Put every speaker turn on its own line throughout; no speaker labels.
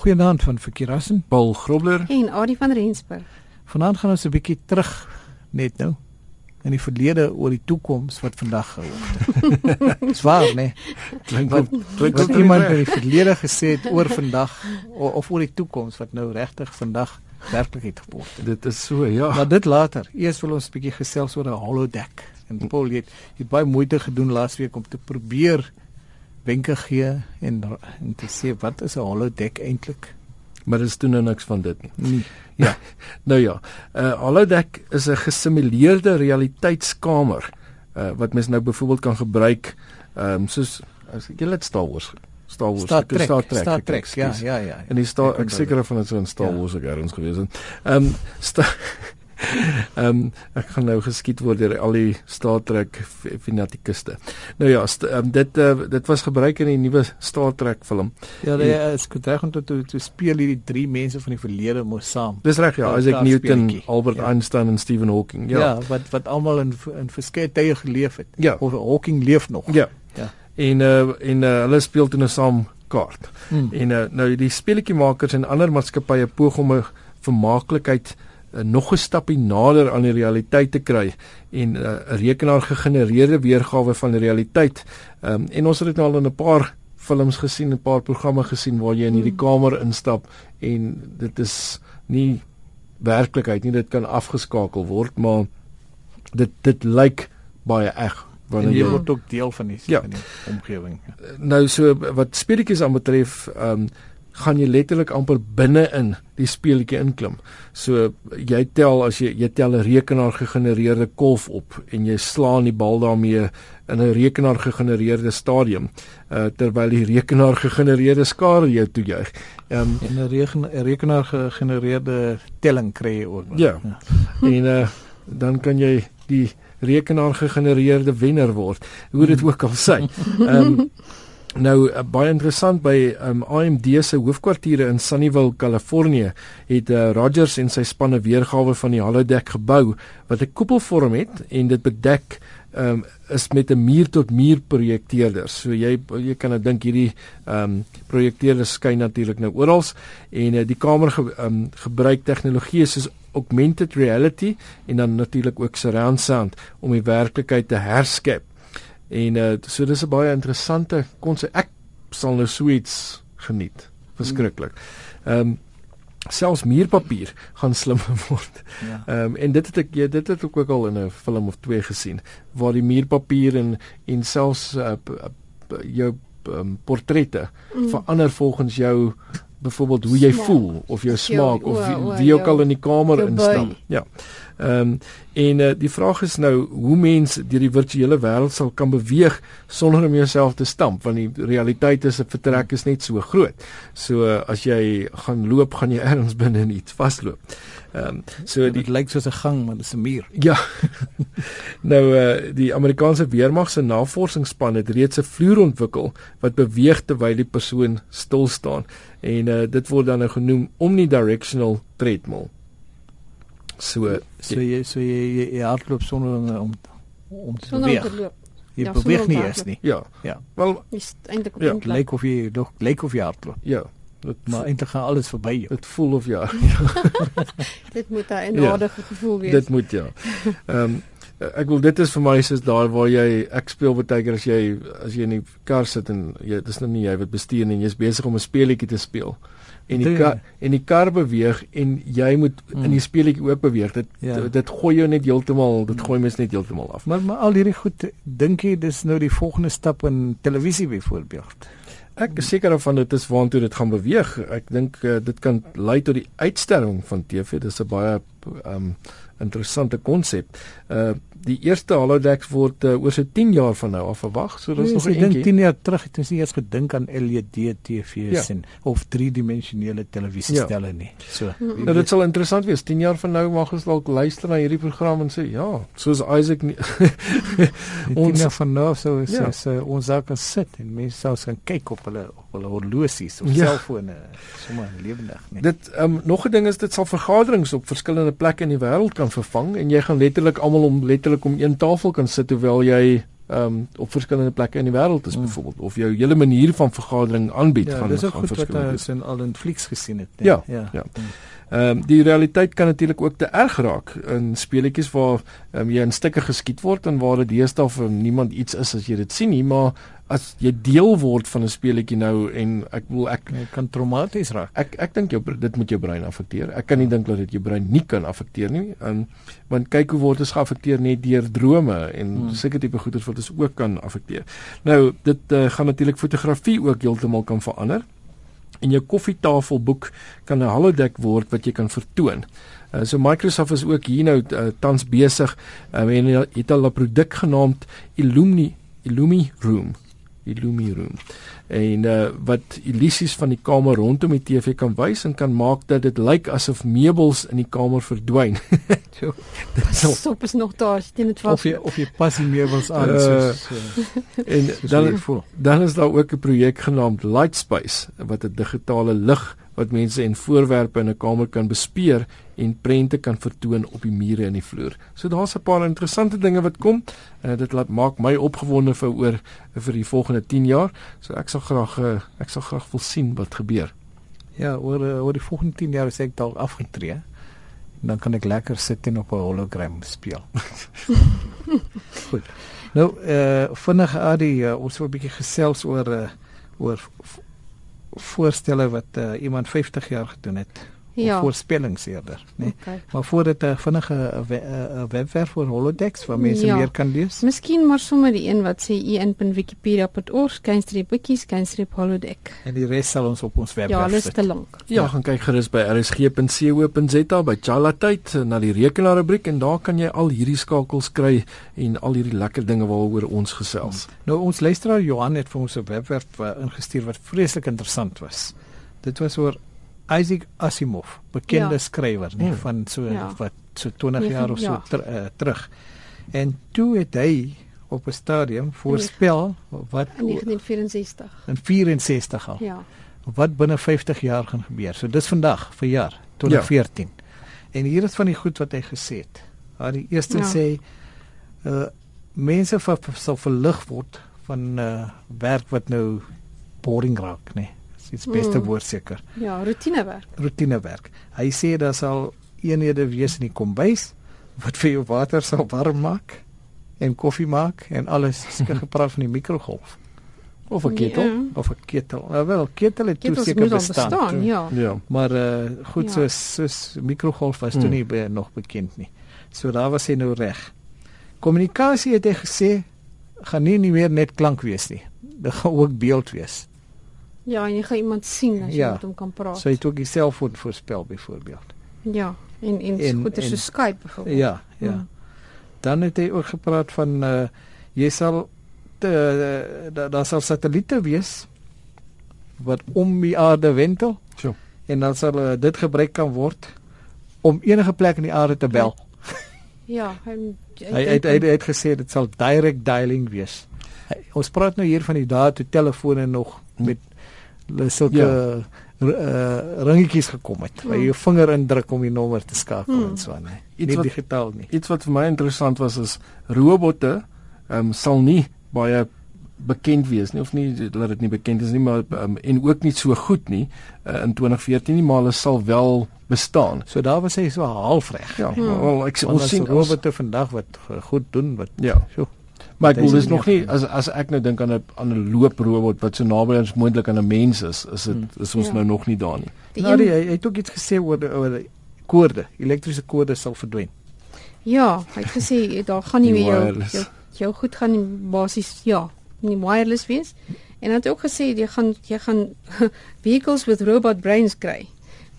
Goeienaand van Verkeerassen,
Paul Grobler
en Adie van Rensburg.
Vanaand gaan ons 'n bietjie terug net nou in die verlede oor die toekoms wat vandag gehou het. Swaar, né?
klink
Wat,
klink
wat iemand in die verlede gesê het oor vandag of, of oor die toekoms wat nou regtig vandag werklikheid geword het.
dit is so ja.
Maar dit later. Eers wil ons 'n bietjie gesels oor 'n holodeck. En Paul het, het baie moeite gedoen laasweek om te probeer wenke gee en en te sê wat is 'n holodeck eintlik?
Maar dit toe nou niks van dit nie.
Nee.
Ja. nou ja, 'n uh, holodeck is 'n gesimuleerde realiteitskamer uh, wat mens nou byvoorbeeld kan gebruik ehm um, soos as jy net Star Wars Star Wars
Star Trek,
Star Trek,
Star Trek, ja,
ekskuus.
ja, ja.
En die Star
Ek
ek seker van dit so in Star
Ja.
Wars ook ergens gewees het. Ehm um, Star Ehm um, ek gaan nou geskiet word deur al die Star Trek f- fanatikuste. Nou ja, um, dit uh, dit was gebruik in die nuwe Star Trek film.
Ja, die is goed reg om toe te speel hierdie drie mense van die verlede mos saam.
Dis reg ja, Isaac Newton,
speletjie.
Albert
Ja.
Einstein en Stephen Hawking.
Ja,
Ja.
ja wat wat almal in in verskeie tye geleef het.
Ja.
Of Hawking leef nog.
Ja.
Ja.
En uh en uh, hulle speel toe nou saam kaart.
Hmm.
En uh, nou die speletjiemakers en ander maatskappye poog om 'n vermaaklikheid uh, nog 'n stappie nader aan die realiteit te kry en uh, 'n rekenaar gegenereerde weergawe van die realiteit. Um, en ons het dit nou al in 'n paar films gesien, 'n paar programme gesien waar jy in hierdie kamer instap en dit is nie werklikheid nie, dit kan afgeskakel word, maar dit dit lyk baie eg wanneer
jy word ook deel van die,
Ja.
die omgewing.
nou so wat speletjies aan betref, ehm um, gaan jy letterlik amper binne in die speletjie inklim. So jy tel as jy jy tel 'n rekenaar gegenereerde kolf op en jy slaan die bal daarmee in 'n rekenaar gegenereerde stadium uh, terwyl die rekenaar gegenereerde skare jou toejuig. Ehm um,
En 'n reken, rekenaar gegenereerde telling kry jy ook.
Ja. en uh, dan kan jy die rekenaar gegenereerde wenner word hoe dit ook al sê. Ehm um, nou uh, baie interessant by um, AMD se hoofkwartiere in Sunnyvale, Kalifornië het uh, Rogers en sy spanne weergawe van die holodeck gebou wat 'n koepelvorm het en dit bedek um, is met 'n muur tot muur projekteerder. So jy jy kan nou dink hierdie ehm um, projekteerders skyn natuurlik nou oral en uh, die kamer ge, um, gebruik tegnologie soos augmented reality en dan natuurlik ook surround sound om die werklikheid te herskep. En uh, so dis 'n baie interessante konsep. Ek sal nou so iets geniet. Verskriklik. Ehm um, selfs muurpapier gaan slimmer word.
Ja.
Ehm um, en dit het ek ja, dit het ek ook al in 'n film of twee gesien waar die muurpapier en en selfs uh, jou um, portrette mm. verander volgens jou byvoorbeeld hoe jy
Smaak.
voel of jou
Of jou-
smaak of wie,
o,
wie ook
jou-
al in die kamer instap. Ja. Ehm um, en uh, die vraag is nou hoe mens deur die virtuele wêreld sal kan beweeg sonder om jouself te stamp want die realiteit is 'n vertrek is net so groot. So uh, as jy gaan loop, gaan jy ergens binne in iets vasloop. Ehm um, so die
dit lyk soos 'n gang, maar dit is 'n muur.
Ja. nou uh die Amerikaanse weermag se navorsingsspan het reeds 'n vloer ontwikkel wat beweeg terwyl die persoon stil staan en uh dit word dan nou genoem omnidirectional treadmill. So
So jy so jy, jy, jy hardloop sonder om om, om te
Sonder om
beweeg.
te loop.
Jy
Ja,
beweeg
om
nie
hardloop.
nie.
ja.
Ja.
Wel
Jy's eintlik op
Ja,
lyk of jy nog lyk of jy hardloop.
ja. Dit
Maar eintlik gaan alles verby jou.
dit voel of ja.
Dit moet 'n eienaardige gevoel wees.
dit moet ja. Ehm um, ek wil dit is vir my soos daar waar jy ek speel baie keer as jy as jy in die kar sit en jy dis nou nie jy wat bestuur nie, jy's besig om 'n speletjie te speel. En die kar en die kar beweeg en jy moet
Mm.
in die speletjie ook beweeg. Dit
Ja.
dit, dit gooi jou net heeltemal, dit gooi mens net heeltemal af.
Maar maar al hierdie goed dink jy dis nou die volgende stap in televisie byvoorbeeld.
Ek is seker daarvan dit is waantoe dit gaan beweeg. Ek dink uh, dit kan lei tot die uitsterwing van TV. Dis 'n baie um interessante konsep. Uh die eerste holodecks word uh, oor so 10 jaar van nou af verwag. So dis
Nee,
nog
so
'n
ek dink
entjie.
10 jaar terug het ons nie eers gedink aan LED TV's
Ja.
en of driedimensionele televisiestelle nie. So. wie
Nou dit sal interessant wees. 10 jaar van nou mag ons dalk luister na hierdie program en sê ja, soos Isaac nie, Ons-
ons van nou so is,
Ja.
ja. is uh, ons daar kan sit en mense sal gaan kyk op hulle op hulle horlosies of
Ja.
ja. selfone sommer lewendig nee.
dit um, nog 'n ding is dit sal vergaderings op verskillende plekke in die wêreld kan vervang en jy gaan letterlik almal om letterlik om een tafel kan sit terwyl jy um, op verskillende plekke in die wêreld is mm. byvoorbeeld of jou hele manier van vergadering aanbied
ja,
gaan
dis ook goed wat ons in al in flieks gesien het.
Nee. Ja, ja. ja. Mm. Ehm um, die realiteit kan natuurlik ook te erg raak in speletjies waar um, jy in stukke geskiet word en waar dit deesdae vir niemand iets is as jy dit sien nie, maar as jy deel word van 'n speletjie nou en ek wil ek
jy kan traumaties raak.
Ek ek dink jou dit moet jou brein affekteer. Ek kan nie dink dat dit jou brein nie kan affekteer nie. Um, want kyk hoe word ons geaffekteer net deur drome en hmm. seker tipe goeders wat ons ook kan affekteer. Nou dit uh, gaan natuurlik fotografie ook heeltemal kan verander en jou koffietafelboek kan 'n holodeck word wat jy kan vertoon. Uh, so Microsoft is ook hier nou uh, tans besig uh, en het al 'n produk genaamd Illumi Illumi Room Illumi Room en uh, wat illusies van die kamer rondom die TV kan wys en kan maak dat dit lyk asof meubels in die kamer verdwyn.
so, so stop is nog daar, dit net
vas. Of jy of jy pas die meubels aan uh, soos
so, en soos dan dan is daar ook 'n projek genaamd Lightspace wat 'n digitale lig wat mense en voorwerpe in 'n kamer kan bespeer en prente kan vertoon op die mure en die vloer. So daar's 'n paar interessante dinge wat kom en dit laat maak my opgewonde vir oor vir die volgende 10 jaar. So ek sal graag eh, ek sal graag wil sien wat gebeur.
Ja, oor eh, oor die volgende 10 jaar as ek dalk afgetree, dan kan ek lekker sit en op 'n hologram speel. Goed. Nou, eh uh, vinnig Adi, uh, ons wil 'n bietjie gesels oor uh, oor voorstelle wat uh, iemand 50 jaar gedoen het ja. voorspellings eerder, né? Nee. Okay. Maar voor dit 'n vinnige uh, uh, webwerf vir holodecks waar mense ja. meer kan lees.
Miskien maar sommer die een wat sê in.wikipedia.org skynstreep boekies skynstreep holodeck.
En die res sal ons op ons webwerf
sit. Ja, dis te lank.
Ja, ja, gaan kyk gerus by rsg.co.za by Chalatyd na die rekenaar rubriek en daar kan jy al hierdie skakels kry en al hierdie lekker dinge waaroor ons gesels.
Hmm. Nou ons luisteraar Johan het vir ons 'n webwerf uh, ingestuur wat vreeslik interessant was. Dit was oor Isaac Asimov, bekende ja. skrywer nie, hmm. van so ja. wat so 20 jaar of so ja. ter, uh, terug. En toe het hy op 'n stadium voorspel wat
in 1964.
In 64 al. Ja. Wat binne 50 jaar gaan gebeur. So dis vandag, vir jaar 2014. Ja. En hier is van die goed wat hy gesê het. Hy die eerste ja. sê uh mense sal verlig word van uh werk wat nou boring raak, nee iets beste mm. woord seker.
Ja, roetinewerk.
Roetinewerk. Hy sê daar sal eenhede wees in die kombuis wat vir jou water sal warm maak en koffie maak en alles skien gepraat van die mikrogolf of 'n ketel ja. of 'n ketel. Nou wel, ketel het toe seker bestaan. bestaan
ja.
ja. Maar uh goed ja. soos soos mikrogolf was hmm. toe nie be, nog bekend nie. So daar was hy nou reg. Kommunikasie het hy gesê gaan nie, nie meer net klank wees nie. Dit gaan ook beeld wees.
Ja, en jy gaan iemand sien as jy ja. met hom kan praat.
So jy het ook die selfoon voorspel byvoorbeeld.
Ja, en en, en goeie so Skype byvoorbeeld.
Ja, ja. Hmm. Dan het hy ook gepraat van uh jy sal daar da sal satelliete wees wat om die aarde wentel.
So.
En dan sal uh, dit gebruik kan word om enige plek in die aarde te bel.
Ja,
hy hy het, hy het gesê dit sal direct dialing wees. Hy, ons praat nou hier van die dae toe telefone nog met hulle sulke ja. uh, ringetjies gekom het waar jy jou vinger indruk om die nommer te skakel hmm. en so aan. Iets wat digitaal nie.
Iets wat vir my interessant was is robotte ehm um, sal nie baie bekend wees nie of nie dat dit nie bekend is nie maar um, en ook nie so goed nie uh, in 2014 nie maar hulle sal wel bestaan.
So daar was hy so halfreg.
Ja, hmm. wel ek ons sien
robotte vandag wat goed doen wat
ja. So. Maar ek wil dis nog nie as as ek nou dink aan 'n aan 'n looprobot wat so naby ons moontlik aan 'n mens is, is dit hmm. is ons ja. nou nog nie daar nie.
Nou die, hy, hy het ook iets gesê oor oor koorde, elektriese koorde sal verdwyn.
Ja, hy het gesê daar gaan nie meer jou, jou jou goed gaan basies ja, nie wireless wees. En hy het ook gesê jy gaan jy gaan vehicles with robot brains kry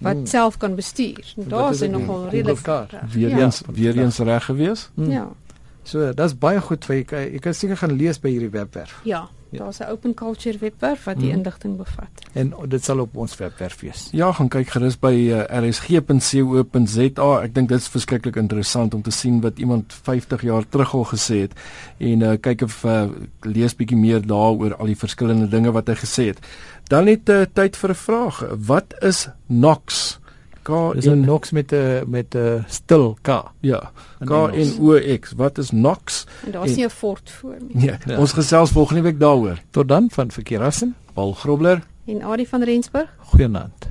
wat hmm. self kan bestuur. Daar is nogal redelik
weer eens ja. weer eens reg gewees.
Hmm. Ja.
So dis baie goed vir jy jy kan seker gaan lees by hierdie webwerf.
Ja, ja. daar's 'n open culture webwerf wat die hmm. inligting bevat.
En dit sal op ons webwerf wees.
Ja, gaan kyk gerus by uh, eh, rsg.co.za. Ek dink dit is verskriklik interessant om te sien wat iemand 50 jaar terug al gesê het en uh, kyk of uh, lees bietjie meer daaroor al die verskillende dinge wat hy gesê het. Dan het uh, tyd vir 'n vraag. Wat is NOx? K en
Nox met 'n met 'n stil K.
ja,
in
K en O X. Wat is NOx?
En daar's nie 'n fort voor nie.
Nee,
Ja.
ons gesels volgende week daaroor.
Tot dan van Verkeerassen.
Paul Grobler
En Adie van Rensburg
Goeienaand.